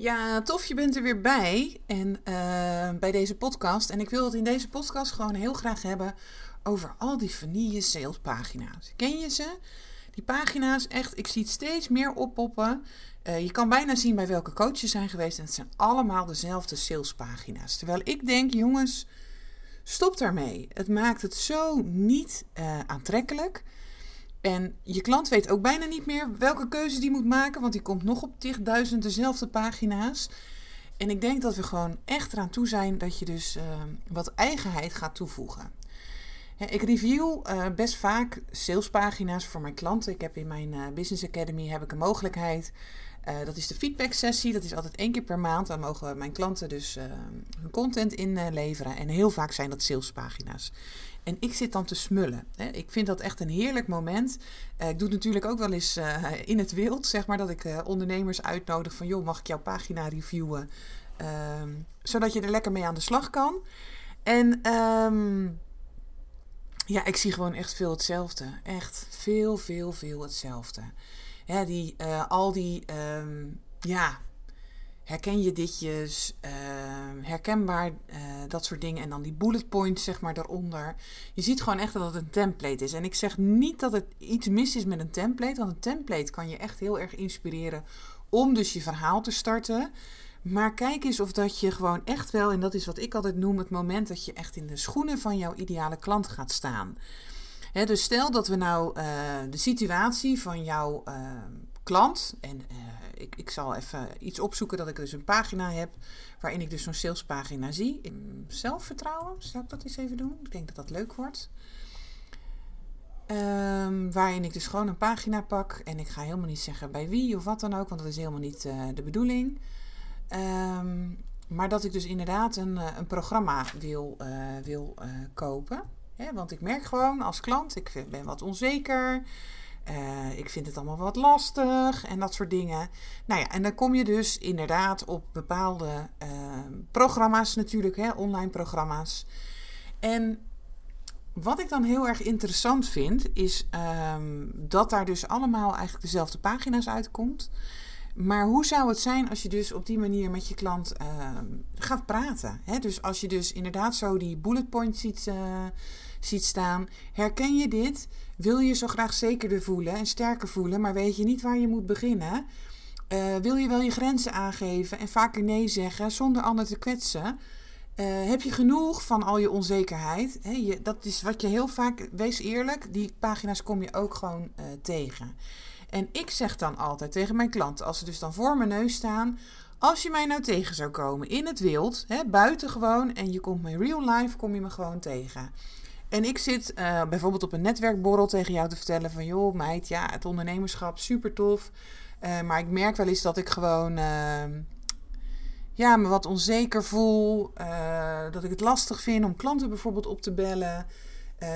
Ja, tof, je bent er weer bij en uh, bij deze podcast. En ik wil het in deze podcast gewoon heel graag hebben over al die vanille salespagina's. Ken je ze? Die pagina's, echt, ik zie het steeds meer oppoppen. Uh, je kan bijna zien bij welke coaches zijn geweest. En het zijn allemaal dezelfde salespagina's. Terwijl ik denk, jongens, stop daarmee. Het maakt het zo niet uh, aantrekkelijk. En je klant weet ook bijna niet meer welke keuze die moet maken, want die komt nog op tigduizend dezelfde pagina's. En ik denk dat we gewoon echt eraan toe zijn dat je dus uh, wat eigenheid gaat toevoegen. Ik review uh, best vaak salespagina's voor mijn klanten. Ik heb in mijn uh, Business Academy heb ik een mogelijkheid. Uh, dat is de feedback sessie. Dat is altijd één keer per maand. Dan mogen mijn klanten dus hun content inleveren. en heel vaak zijn dat salespagina's. En ik zit dan te smullen. Ik vind dat echt een heerlijk moment. Ik doe het natuurlijk ook wel eens in het wild, zeg maar, dat ik ondernemers uitnodig van, joh, mag ik jouw pagina reviewen? Ehm, zodat je er lekker mee aan de slag kan. En um, ja, ik zie gewoon echt veel hetzelfde. Echt veel, veel, veel hetzelfde. Ja, die, uh, al die, um, ja, herken je ditjes, uh, herkenbaar, uh, dat soort dingen. En dan die bullet points, zeg maar, daaronder. Je ziet gewoon echt dat het een template is. En ik zeg niet dat het iets mis is met een template, want een template kan je echt heel erg inspireren om dus je verhaal te starten. Maar kijk eens of dat je gewoon echt wel, en dat is wat ik altijd noem, het moment dat je echt in de schoenen van jouw ideale klant gaat staan. Dus stel dat we nou uh, de situatie van jouw uh, klant, en uh, ik, ik zal even iets opzoeken dat ik dus een pagina heb waarin ik dus zo'n salespagina zie. Zelfvertrouwen, zal ik dat eens even doen? Ik denk dat dat leuk wordt. Um, waarin ik dus gewoon een pagina pak en ik ga helemaal niet zeggen bij wie of wat dan ook, want dat is helemaal niet de bedoeling. Um, maar dat ik dus inderdaad een, eh, een programma wil, wil kopen. Want ik merk gewoon als klant, ik ben wat onzeker. Uh, ik vind het allemaal wat lastig en dat soort dingen. Nou ja, en dan kom je dus inderdaad op bepaalde ehm, programma's natuurlijk, hè, online programma's. En wat ik dan heel erg interessant vind, is um, dat daar dus allemaal eigenlijk dezelfde pagina's uitkomt. Maar hoe zou het zijn als je dus op die manier met je klant uh, gaat praten? Hè? Dus als je dus inderdaad zo die bullet points ziet, uh, ziet staan. Herken je dit? Wil je zo graag zekerder voelen en sterker voelen, maar weet je niet waar je moet beginnen? Uh, wil je wel je grenzen aangeven en vaker nee zeggen zonder ander te kwetsen? heb je genoeg van al je onzekerheid? Je, dat is wat je heel vaak, wees eerlijk, die pagina's kom je ook gewoon tegen. En ik zeg dan altijd tegen mijn klanten, als ze dus dan voor mijn neus staan, als je mij nou tegen zou komen in het wild, hè, buiten gewoon, en je komt me real life, kom je me gewoon tegen. En ik zit uh, bijvoorbeeld op een netwerkborrel tegen jou te vertellen van, joh meid, ja, het ondernemerschap, super tof. Uh, maar ik merk wel eens dat ik gewoon, uh, ja, me wat onzeker voel. dat ik het lastig vind om klanten bijvoorbeeld op te bellen.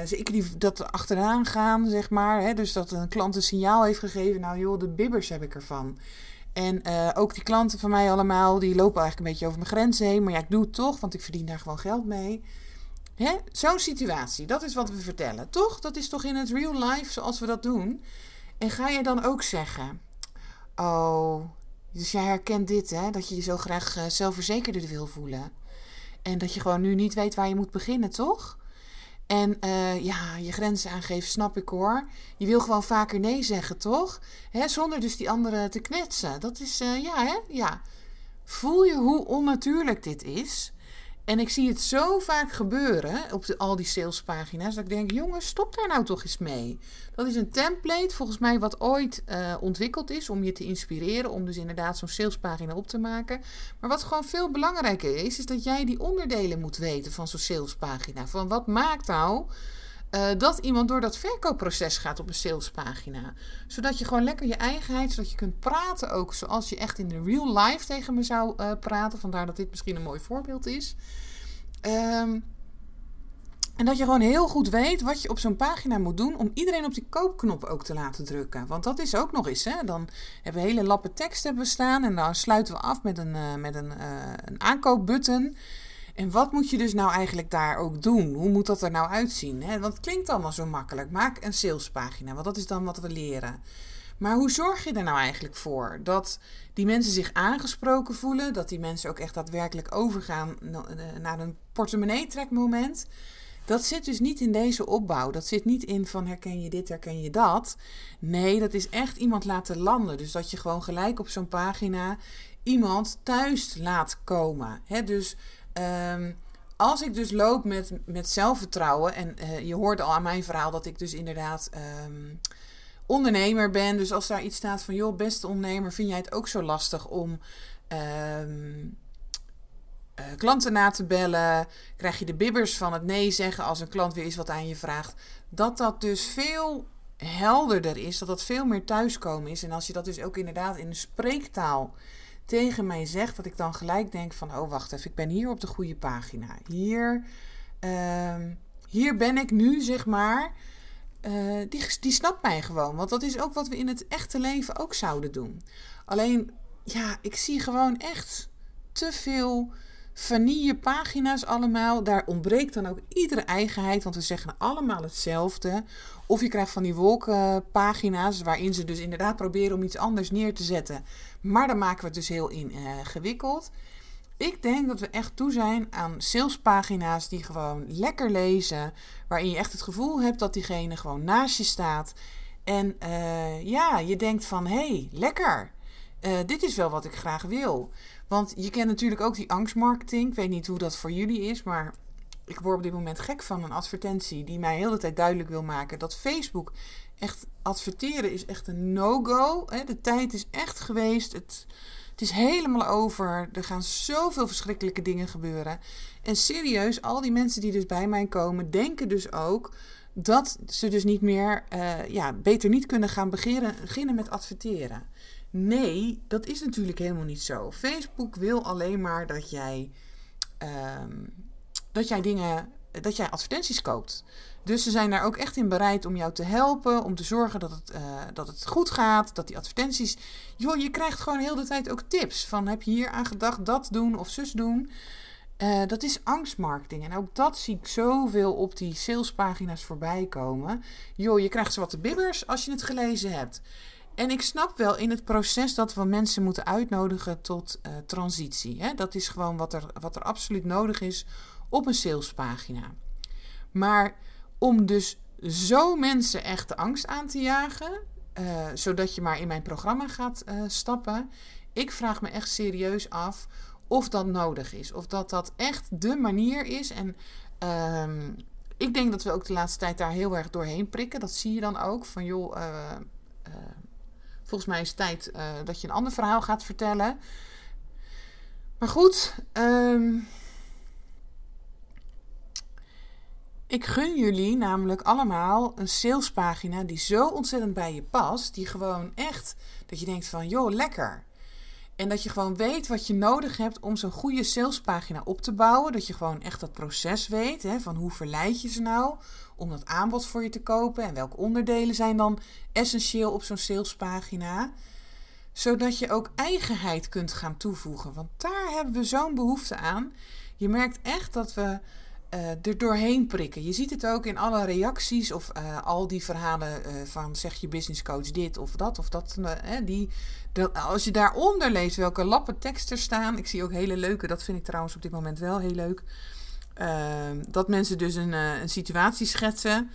Zeker die dat achteraan gaan, zeg maar. Hè, dus dat een klant een signaal heeft gegeven. Nou joh, de bibbers heb ik ervan. En ook die klanten van mij allemaal, die lopen eigenlijk een beetje over mijn grenzen heen. Maar ja, ik doe het toch, want ik verdien daar gewoon geld mee. Zo'n situatie, dat is wat we vertellen. Toch? Dat is toch in het real life zoals we dat doen. En ga je dan ook zeggen... Oh, dus jij herkent dit, hè? Dat je je zo graag uh, zelfverzekerder wil voelen. En dat je gewoon nu niet weet waar je moet beginnen, toch? En uh, ja, je grenzen aangeven, snap ik hoor. Je wil gewoon vaker nee zeggen, toch? Hè, zonder dus die anderen te knetsen. Dat is, uh, ja, hè? Ja. Voel je hoe onnatuurlijk dit is? En ik zie het zo vaak gebeuren op al die salespagina's. Dat ik denk, jongens, stop daar nou toch eens mee. Dat is een template, volgens mij, wat ooit uh, ontwikkeld is om je te inspireren. Om dus inderdaad zo'n salespagina op te maken. Maar wat gewoon veel belangrijker is, is dat jij die onderdelen moet weten van zo'n salespagina. Van wat maakt nou uh, dat iemand door dat verkoopproces gaat op een salespagina. Zodat je gewoon lekker je eigenheid, zodat je kunt praten ook zoals je echt in de real life tegen me zou uh, praten. Vandaar dat dit misschien een mooi voorbeeld is. Um, en dat je gewoon heel goed weet wat je op zo'n pagina moet doen om iedereen op die koopknop ook te laten drukken. Want dat is ook nog eens. Hè? Dan hebben we hele lappen tekst hebben staan en dan sluiten we af met een, uh, met een, een aankoopbutton. En wat moet je dus nou eigenlijk daar ook doen? Hoe moet dat er nou uitzien? Hè? Want het klinkt allemaal zo makkelijk. Maak een salespagina, want dat is dan wat we leren. Maar hoe zorg je er nou eigenlijk voor dat die mensen zich aangesproken voelen? Dat die mensen ook echt daadwerkelijk overgaan naar een portemonnee-trekmoment? Dat zit dus niet in deze opbouw. Dat zit niet in van herken je dit, herken je dat. Nee, dat is echt iemand laten landen. Dus dat je gewoon gelijk op zo'n pagina iemand thuis laat komen. Dus um, als ik dus loop met, met zelfvertrouwen. En uh, je hoorde al aan mijn verhaal dat ik dus inderdaad. Um, ondernemer ben. Dus als daar iets staat van, joh, beste ondernemer, vind jij het ook zo lastig om um, uh, klanten na te bellen? Krijg je de bibbers van het nee zeggen als een klant weer eens wat aan je vraagt? Dat dat dus veel helderder is, dat dat veel meer thuiskomen is. En als je dat dus ook inderdaad in een spreektaal tegen mij zegt, dat ik dan gelijk denk van, oh wacht even, ik ben hier op de goede pagina. Hier, uh, hier ben ik nu, zeg maar. Uh, die, die snapt mij gewoon. Want dat is ook wat we in het echte leven ook zouden doen. Alleen, ja, ik zie gewoon echt te veel vanille pagina's allemaal. Daar ontbreekt dan ook iedere eigenheid, want we zeggen allemaal hetzelfde. Of je krijgt van die wolkenpagina's waarin ze dus inderdaad proberen om iets anders neer te zetten. Maar dan maken we het dus heel ingewikkeld. Ik denk dat we echt toe zijn aan salespagina's die gewoon lekker lezen. Waarin je echt het gevoel hebt dat diegene gewoon naast je staat. En uh, ja, je denkt van hé, hey, lekker. Uh, dit is wel wat ik graag wil. Want je kent natuurlijk ook die angstmarketing. Ik weet niet hoe dat voor jullie is, maar ik word op dit moment gek van een advertentie die mij heel de tijd duidelijk wil maken dat Facebook echt adverteren is echt een no-go. De tijd is echt geweest. Het, het is helemaal over. Er gaan zoveel verschrikkelijke dingen gebeuren. En serieus, al die mensen die dus bij mij komen, denken dus ook dat ze dus niet meer, uh, ja, beter niet kunnen gaan beginnen, beginnen met adverteren. Nee, dat is natuurlijk helemaal niet zo. Facebook wil alleen maar dat jij, um, dat jij dingen, dat jij advertenties koopt. Dus ze zijn daar ook echt in bereid om jou te helpen, om te zorgen dat het, uh, dat het goed gaat, dat die advertenties. Joh, je krijgt gewoon heel de tijd ook tips van heb je hier aan gedacht dat doen of zus doen. Uh, dat is angstmarketing. En ook dat zie ik zoveel op die salespagina's voorbij komen. Joh, je krijgt ze wat bibbers als je het gelezen hebt. En ik snap wel in het proces dat we mensen moeten uitnodigen tot uh, transitie. Hè? Dat is gewoon wat er, wat er absoluut nodig is op een salespagina. Maar om dus zo mensen echt de angst aan te jagen, uh, zodat je maar in mijn programma gaat uh, stappen. Ik vraag me echt serieus af of dat nodig is. Of dat dat echt de manier is. En uh, ik denk dat we ook de laatste tijd daar heel erg doorheen prikken. Dat zie je dan ook. Van joh, Volgens mij is het tijd dat je een ander verhaal gaat vertellen. Maar goed, um, ik gun jullie namelijk allemaal een salespagina die zo ontzettend bij je past. Die gewoon echt, dat je denkt van joh, lekker. En dat je gewoon weet wat je nodig hebt om zo'n goede salespagina op te bouwen. Dat je gewoon echt dat proces weet. Hè, van hoe verleid je ze nou om dat aanbod voor je te kopen. En welke onderdelen zijn dan essentieel op zo'n salespagina. Zodat je ook eigenheid kunt gaan toevoegen. Want daar hebben we zo'n behoefte aan. Je merkt echt dat we uh, er doorheen prikken. Je ziet het ook in alle reacties of uh, al die verhalen uh, van zeg je business coach dit of dat of dat. die, als je daaronder leest welke lappen tekst er staan. Ik zie ook hele leuke, dat vind ik trouwens op dit moment wel heel leuk. dat mensen dus een, een situatie schetsen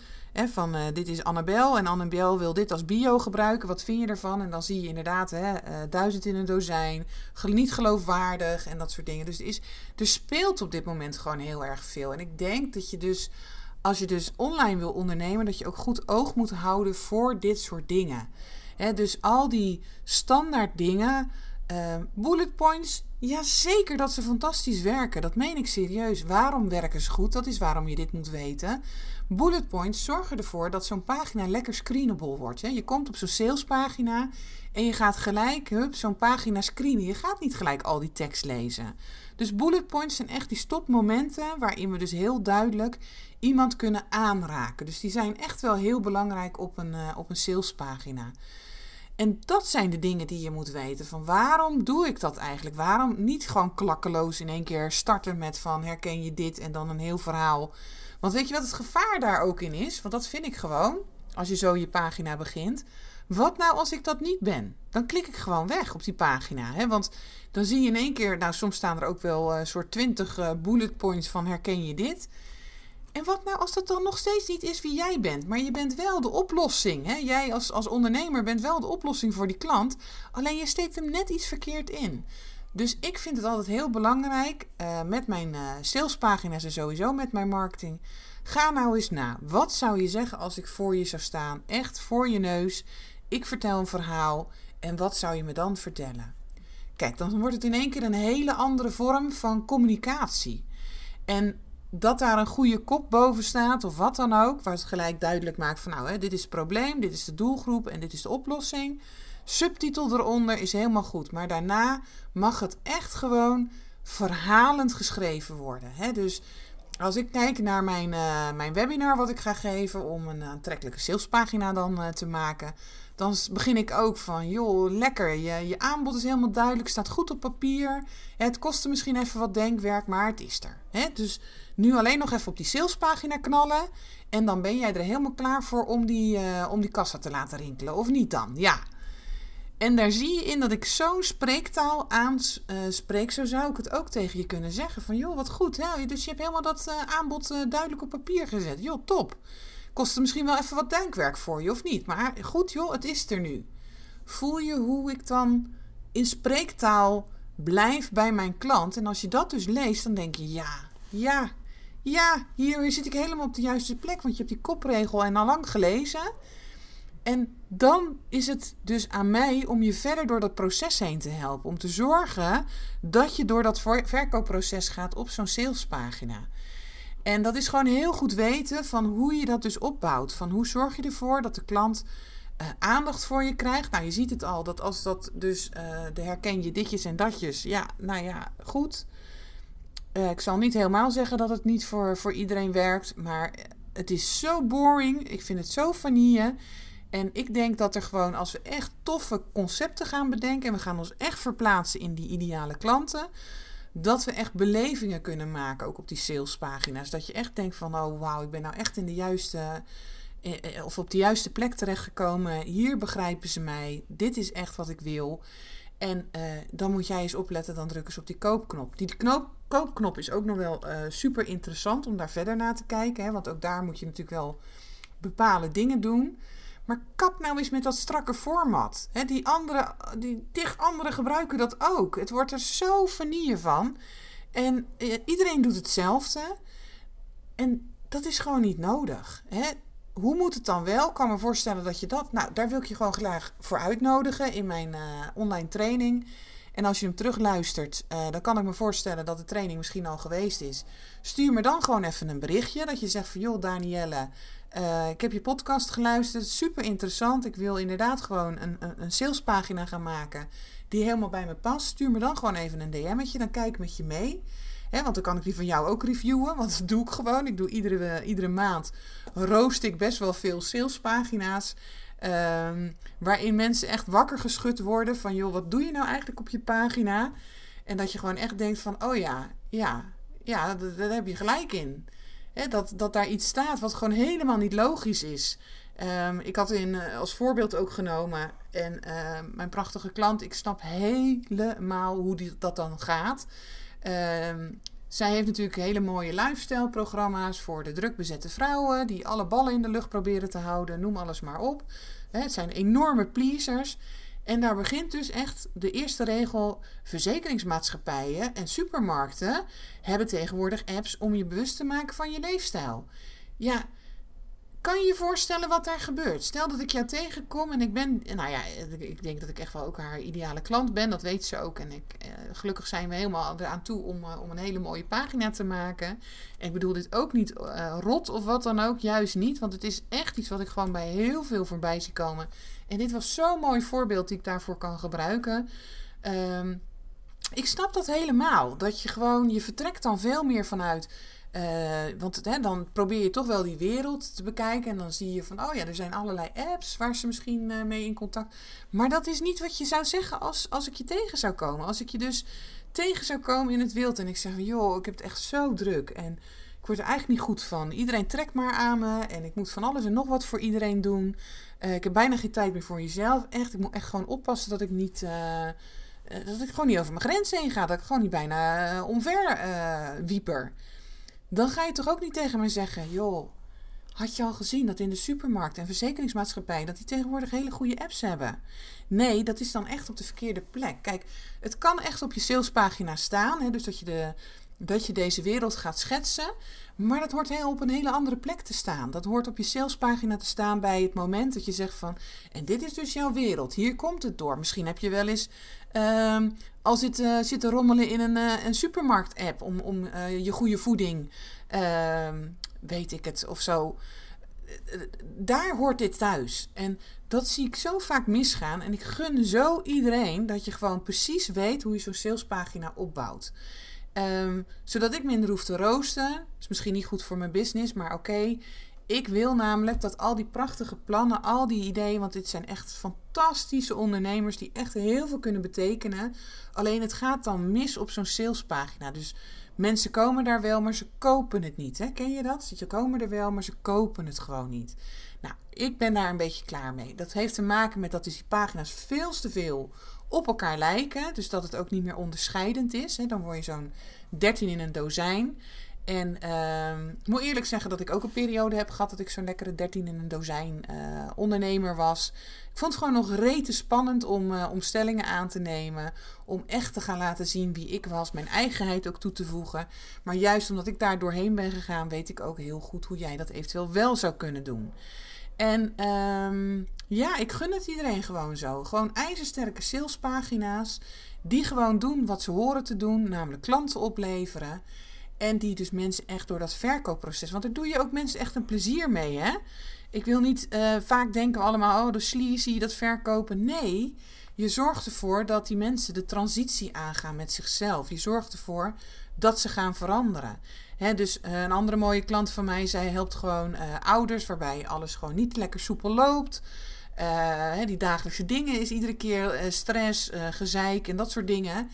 van uh, dit is Annabel en Annabel wil dit als bio gebruiken. Wat vind je ervan? En dan zie je inderdaad hè, uh, duizend in een dozijn. Niet geloofwaardig en dat soort dingen. Dus er, is, er speelt op dit moment gewoon heel erg veel. En ik denk dat je dus, als je dus online wil ondernemen, dat je ook goed oog moet houden voor dit soort dingen. Hè, dus al die standaard dingen Uh, bullet points, ja zeker dat ze fantastisch werken. Dat meen ik serieus. Waarom werken ze goed? Dat is waarom je dit moet weten. Bullet points zorgen ervoor dat zo'n pagina lekker screenable wordt. Hè? Je komt op zo'n salespagina en je gaat gelijk hup, zo'n pagina screenen. Je gaat niet gelijk al die tekst lezen. Dus bullet points zijn echt die stopmomenten waarin we dus heel duidelijk iemand kunnen aanraken. Dus die zijn echt wel heel belangrijk op een, uh, op een salespagina. En dat zijn de dingen die je moet weten. Van waarom doe ik dat eigenlijk? Waarom niet gewoon klakkeloos in één keer starten met van herken je dit en dan een heel verhaal. Want weet je wat het gevaar daar ook in is? Want dat vind ik gewoon, als je zo je pagina begint. Wat nou als ik dat niet ben? Dan klik ik gewoon weg op die pagina. Hè? Want dan zie je in één keer, nou soms staan er ook wel een uh, soort twintig uh, bullet points van herken je dit. En wat nou als dat dan nog steeds niet is wie jij bent, maar je bent wel de oplossing. Hè? Jij als, als ondernemer bent wel de oplossing voor die klant, alleen je steekt hem net iets verkeerd in. Dus ik vind het altijd heel belangrijk uh, met mijn uh, salespagina's en sowieso met mijn marketing. Ga nou eens na. Wat zou je zeggen als ik voor je zou staan? Echt voor je neus. Ik vertel een verhaal. En wat zou je me dan vertellen? Kijk, dan wordt het in één keer een hele andere vorm van communicatie. En dat daar een goede kop boven staat of wat dan ook, waar het gelijk duidelijk maakt van nou, hè, dit is het probleem, dit is de doelgroep en dit is de oplossing. Subtitel eronder is helemaal goed, maar daarna mag het echt gewoon verhalend geschreven worden. Hè? Dus als ik kijk naar mijn, uh, mijn webinar wat ik ga geven om een aantrekkelijke salespagina dan uh, te maken, dan begin ik ook van, joh, lekker, je, je aanbod is helemaal duidelijk, staat goed op papier. Het kostte misschien even wat denkwerk, maar het is er. Dus nu alleen nog even op die salespagina knallen en dan ben jij er helemaal klaar voor om die, uh, om die kassa te laten rinkelen. Of niet dan? Ja. En daar zie je in dat ik zo'n spreektaal aanspreek. Zo zou ik het ook tegen je kunnen zeggen. Van joh, wat goed. Hè? Dus je hebt helemaal dat uh, aanbod duidelijk op papier gezet. Joh, top. Kost misschien wel even wat denkwerk voor je of niet. Maar goed joh, het is er nu. Voel je hoe ik dan in spreektaal blijf bij mijn klant. En als je dat dus leest, dan denk je ja, ja, ja, hier zit ik helemaal op de juiste plek. Want je hebt die kopregel en al lang gelezen. En dan is het dus aan mij om je verder door dat proces heen te helpen. Om te zorgen dat je door dat verkoopproces gaat op zo'n salespagina. En dat is gewoon heel goed weten van hoe je dat dus opbouwt. Van hoe zorg je ervoor dat de klant uh, aandacht voor je krijgt. Nou, je ziet het al, dat als dat dus uh, de herken je ditjes en datjes. Ja, nou ja, goed. Uh, ik zal niet helemaal zeggen dat het niet voor, voor iedereen werkt. Maar het is zo boring. Ik vind het zo vanille. En ik denk dat er gewoon, als we echt toffe concepten gaan bedenken en we gaan ons echt verplaatsen in die ideale klanten, dat we echt belevingen kunnen maken, ook op die salespagina's. Dat je echt denkt van, oh wauw, ik ben nou echt in de juiste, eh, of op de juiste plek terechtgekomen. Hier begrijpen ze mij. Dit is echt wat ik wil. En uh, dan moet jij eens opletten, dan drukken ze op die koopknop. Die knoop, koopknop is ook nog wel super interessant om daar verder naar te kijken. Hè? Want ook daar moet je natuurlijk wel bepaalde dingen doen. Maar kap nou eens met dat strakke format. He, die, andere, die tig anderen gebruiken dat ook. Het wordt er zo vanille van. En eh, iedereen doet hetzelfde. En dat is gewoon niet nodig. Hoe moet het dan wel? Ik kan me voorstellen dat je dat. Nou, daar wil ik je gewoon graag voor uitnodigen in mijn uh, online training. En als je hem terugluistert, uh, dan kan ik me voorstellen dat de training misschien al geweest is. Stuur me dan gewoon even een berichtje. Dat je zegt van joh, Danielle, uh, ik heb je podcast geluisterd. Super interessant. Ik wil inderdaad gewoon een, een, salespagina gaan maken die helemaal bij me past. Stuur me dan gewoon even een DM'tje. Dan kijk ik met je mee. Want dan kan ik die van jou ook reviewen. Want dat doe ik gewoon. Ik doe iedere, iedere maand roost ik best wel veel salespagina's. Um, waarin mensen echt wakker geschud worden van joh, wat doe je nou eigenlijk op je pagina? En dat je gewoon echt denkt van oh ja, ja, ja, daar heb je gelijk in. He, dat, dat daar iets staat wat gewoon helemaal niet logisch is. Um, ik had in, uh, als voorbeeld ook genomen. En uh, mijn prachtige klant, ik snap helemaal hoe die, dat dan gaat. Um, zij heeft natuurlijk hele mooie lifestyle programma's voor de druk bezette vrouwen. Die alle ballen in de lucht proberen te houden. Noem alles maar op. Het zijn enorme pleasers. En daar begint dus echt de eerste regel. Verzekeringsmaatschappijen en supermarkten hebben tegenwoordig apps om je bewust te maken van je leefstijl. Ja, kan je je voorstellen wat daar gebeurt? Stel dat ik jou tegenkom en ik ben, nou ja, ik denk dat ik echt wel ook haar ideale klant ben, dat weet ze ook. En ik, eh, gelukkig zijn we helemaal eraan toe om, eh, om een hele mooie pagina te maken. En ik bedoel dit ook niet uh, rot of wat dan ook, juist niet, want het is echt iets wat ik gewoon bij heel veel voorbij zie komen. En dit was zo'n mooi voorbeeld die ik daarvoor kan gebruiken. Um, ik snap dat helemaal. Dat je gewoon, je vertrekt dan veel meer vanuit uh, want hè, dan probeer je toch wel die wereld te bekijken. En dan zie je van, oh ja, er zijn allerlei apps waar ze misschien uh, mee in contact. Maar dat is niet wat je zou zeggen als, als ik je tegen zou komen. Als ik je dus tegen zou komen in het wild. En ik zeg van, joh, ik heb het echt zo druk. En ik word er eigenlijk niet goed van. Iedereen trekt maar aan me. En ik moet van alles en nog wat voor iedereen doen. Uh, ik heb bijna geen tijd meer voor jezelf. Echt, ik moet echt gewoon oppassen dat ik niet... dat ik gewoon niet over mijn grenzen heen ga. Dat ik gewoon niet bijna omver wieper dan ga je toch ook niet tegen mij zeggen: joh, had je al gezien dat in de supermarkt en verzekeringsmaatschappij dat die tegenwoordig hele goede apps hebben? Nee, dat is dan echt op de verkeerde plek. Kijk, het kan echt op je salespagina staan, hè, dus dat je, de, dat je deze wereld gaat schetsen. Maar dat hoort op een hele andere plek te staan. Dat hoort op je salespagina te staan bij het moment dat je zegt van... en dit is dus jouw wereld, hier komt het door. Misschien heb je wel eens uh, al zit, uh, zit te rommelen in een, uh, een supermarkt-app... om, om uh, je goede voeding, ehm, weet ik het, of zo... Daar hoort dit thuis. En dat zie ik zo vaak misgaan. En ik gun zo iedereen dat je gewoon precies weet hoe je zo'n salespagina opbouwt. Um, zodat ik minder hoef te roosten. Is misschien niet goed voor mijn business, maar oké. Ik wil namelijk dat al die prachtige plannen, al die ideeën, want dit zijn echt fantastische ondernemers die echt heel veel kunnen betekenen. Alleen het gaat dan mis op zo'n salespagina. Dus mensen komen daar wel, maar ze kopen het niet. Hè? Ken je dat? Ze komen er wel, maar ze kopen het gewoon niet. Nou, ik ben daar een beetje klaar mee. Dat heeft te maken met dat dus die pagina's veel te veel op elkaar lijken. Dus dat het ook niet meer onderscheidend is. Hè. Dan word je zo'n 13 in een dozijn. En uh, ik moet eerlijk zeggen dat ik ook een periode heb gehad dat ik zo'n lekkere 13 in een dozijn uh, ondernemer was. Ik vond het gewoon nog rete spannend om, uh, om stellingen aan te nemen. Om echt te gaan laten zien wie ik was. Mijn eigenheid ook toe te voegen. Maar juist omdat ik daar doorheen ben gegaan, weet ik ook heel goed hoe jij dat eventueel wel zou kunnen doen. En um, ja, ik gun het iedereen gewoon zo. Gewoon ijzersterke salespagina's. Die gewoon doen wat ze horen te doen. Namelijk klanten opleveren. En die dus mensen echt door dat verkoopproces. Want daar doe je ook mensen echt een plezier mee. Hè? Ik wil niet uh, vaak denken allemaal, oh, de sleazy, dat verkopen. Nee, je zorgt ervoor dat die mensen de transitie aangaan met zichzelf. Je zorgt ervoor dat ze gaan veranderen. Dus uh, een andere mooie klant van mij, zij helpt gewoon uh, ouders waarbij alles gewoon niet lekker soepel loopt. Uh, die dagelijkse dingen is iedere keer stress, gezeik en dat soort dingen.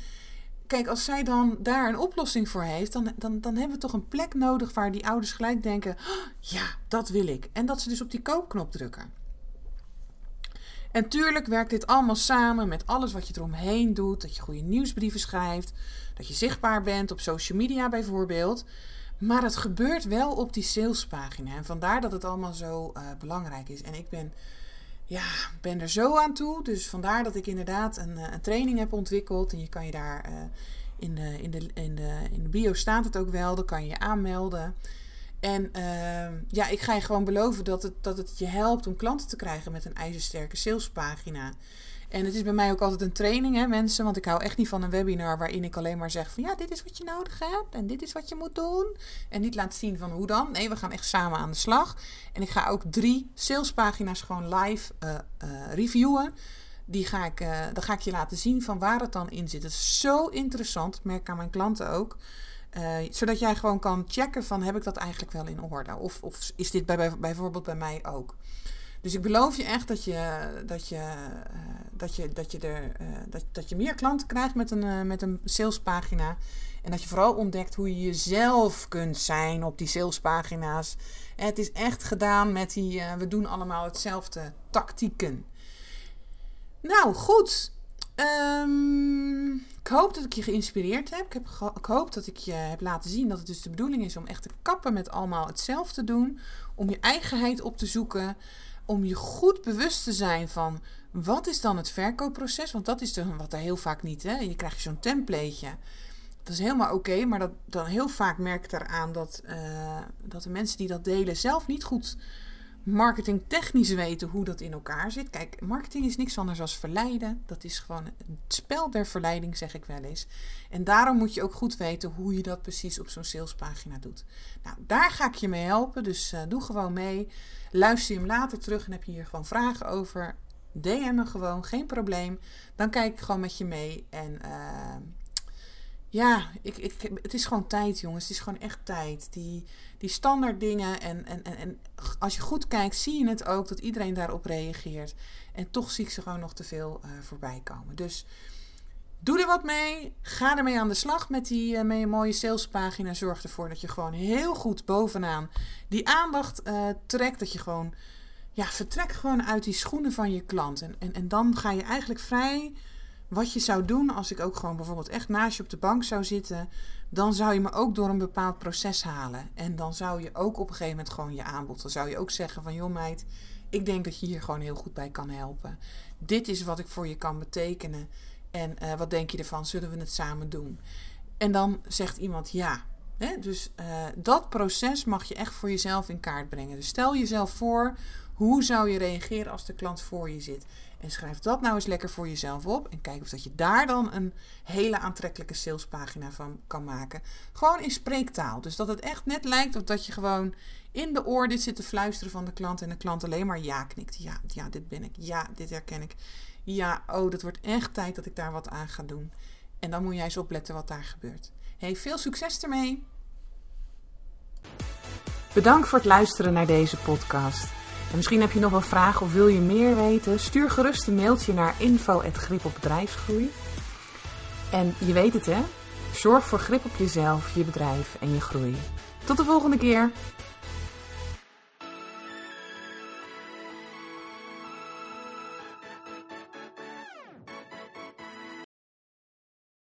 Kijk, als zij dan daar een oplossing voor heeft, dan, dan, dan hebben we toch een plek nodig waar die ouders gelijk denken: oh, ja, dat wil ik. En dat ze dus op die koopknop drukken. En tuurlijk werkt dit allemaal samen met alles wat je eromheen doet. Dat je goede nieuwsbrieven schrijft, dat je zichtbaar bent op social media bijvoorbeeld. Maar het gebeurt wel op die salespagina. En vandaar dat het allemaal zo uh, belangrijk is. En ik ben, ja, ben er zo aan toe. Dus vandaar dat ik inderdaad een, eh, een training heb ontwikkeld. En je kan je daar uh, in, de, in, de, in, de, in de bio staat het ook wel. Dan kan je je aanmelden. En uh, ja, ik ga je gewoon beloven dat het, dat het je helpt om klanten te krijgen met een ijzersterke salespagina. En het is bij mij ook altijd een training, hè, mensen. Want ik hou echt niet van een webinar waarin ik alleen maar zeg van ja, dit is wat je nodig hebt en dit is wat je moet doen. En niet laat zien van hoe dan. Nee, we gaan echt samen aan de slag. En ik ga ook drie salespagina's gewoon live uh, uh, reviewen. Die ga ik, uh, dan ga ik je laten zien van waar het dan in zit. Het is zo interessant, merk ik aan mijn klanten ook. Zodat jij gewoon kan checken van heb ik dat eigenlijk wel in orde? Of, of is dit bij, bij, bijvoorbeeld bij mij ook? Dus ik beloof je echt dat je, dat je, uh, dat je, dat je, uh, dat, je meer klanten krijgt met een, met een salespagina. En dat je vooral ontdekt hoe je jezelf kunt zijn op die salespagina's. En het is echt gedaan met die, we doen allemaal hetzelfde tactieken. Nou, goed. Um, ik hoop dat ik je geïnspireerd heb. Ik, heb ik hoop dat ik je heb laten zien dat het dus de bedoeling is om echt te kappen met allemaal hetzelfde te doen. Om je eigenheid op te zoeken om je goed bewust te zijn van wat is dan het verkoopproces? Want dat is de, wat er heel vaak niet. Hè? Je krijgt zo'n templateje. Dat is helemaal oké, maar dat, dan heel vaak merk ik eraan dat, uh, dat de mensen die dat delen zelf niet goed marketingtechnisch weten hoe dat in elkaar zit. Kijk, marketing is niks anders dan verleiden. Dat is gewoon het spel der verleiding, zeg ik wel eens. En daarom moet je ook goed weten hoe je dat precies op zo'n salespagina doet. Nou, daar ga ik je mee helpen. Dus uh, doe gewoon mee. Luister je hem later terug en heb je hier gewoon vragen over. DM me gewoon, geen probleem. Dan kijk ik gewoon met je mee. En uh, ja, ik, ik, het is gewoon tijd, jongens. Het is gewoon echt tijd. Die, die standaard dingen. En, en, en, en als je goed kijkt, zie je het ook dat iedereen daarop reageert. En toch zie ik ze gewoon nog te veel uh, voorbij komen. Dus doe er wat mee. Ga ermee aan de slag met die uh, met een mooie salespagina. Zorg ervoor dat je gewoon heel goed bovenaan die aandacht uh, trekt. Dat je gewoon, ja, vertrek gewoon uit die schoenen van je klant. En, en, en dan ga je eigenlijk vrij wat je zou doen als ik ook gewoon bijvoorbeeld echt naast je op de bank zou zitten, dan zou je me ook door een bepaald proces halen. En dan zou je ook op een gegeven moment gewoon je aanbod, dan zou je ook zeggen van joh meid, ik denk dat je hier gewoon heel goed bij kan helpen. Dit is wat ik voor je kan betekenen. En uh, wat denk je ervan? Zullen we het samen doen? En dan zegt iemand ja. Dus uh, dat proces mag je echt voor jezelf in kaart brengen. Dus stel jezelf voor, hoe zou je reageren als de klant voor je zit? En schrijf dat nou eens lekker voor jezelf op. En kijk of dat je daar dan een hele aantrekkelijke salespagina van kan maken. Gewoon in spreektaal. Dus dat het echt net lijkt of dat je gewoon in de oor dit zit te fluisteren van de klant. En de klant alleen maar ja knikt. Ja, ja, dit ben ik. Ja, dit herken ik. Ja, oh, dat wordt echt tijd dat ik daar wat aan ga doen. En dan moet jij eens opletten wat daar gebeurt. Hey, veel succes ermee! Bedankt voor het luisteren naar deze podcast. En misschien heb je nog wel vragen of wil je meer weten? Stuur gerust een mailtje naar info.grip op bedrijfsgroei. En je weet het hè, zorg voor grip op jezelf, je bedrijf en je groei. Tot de volgende keer!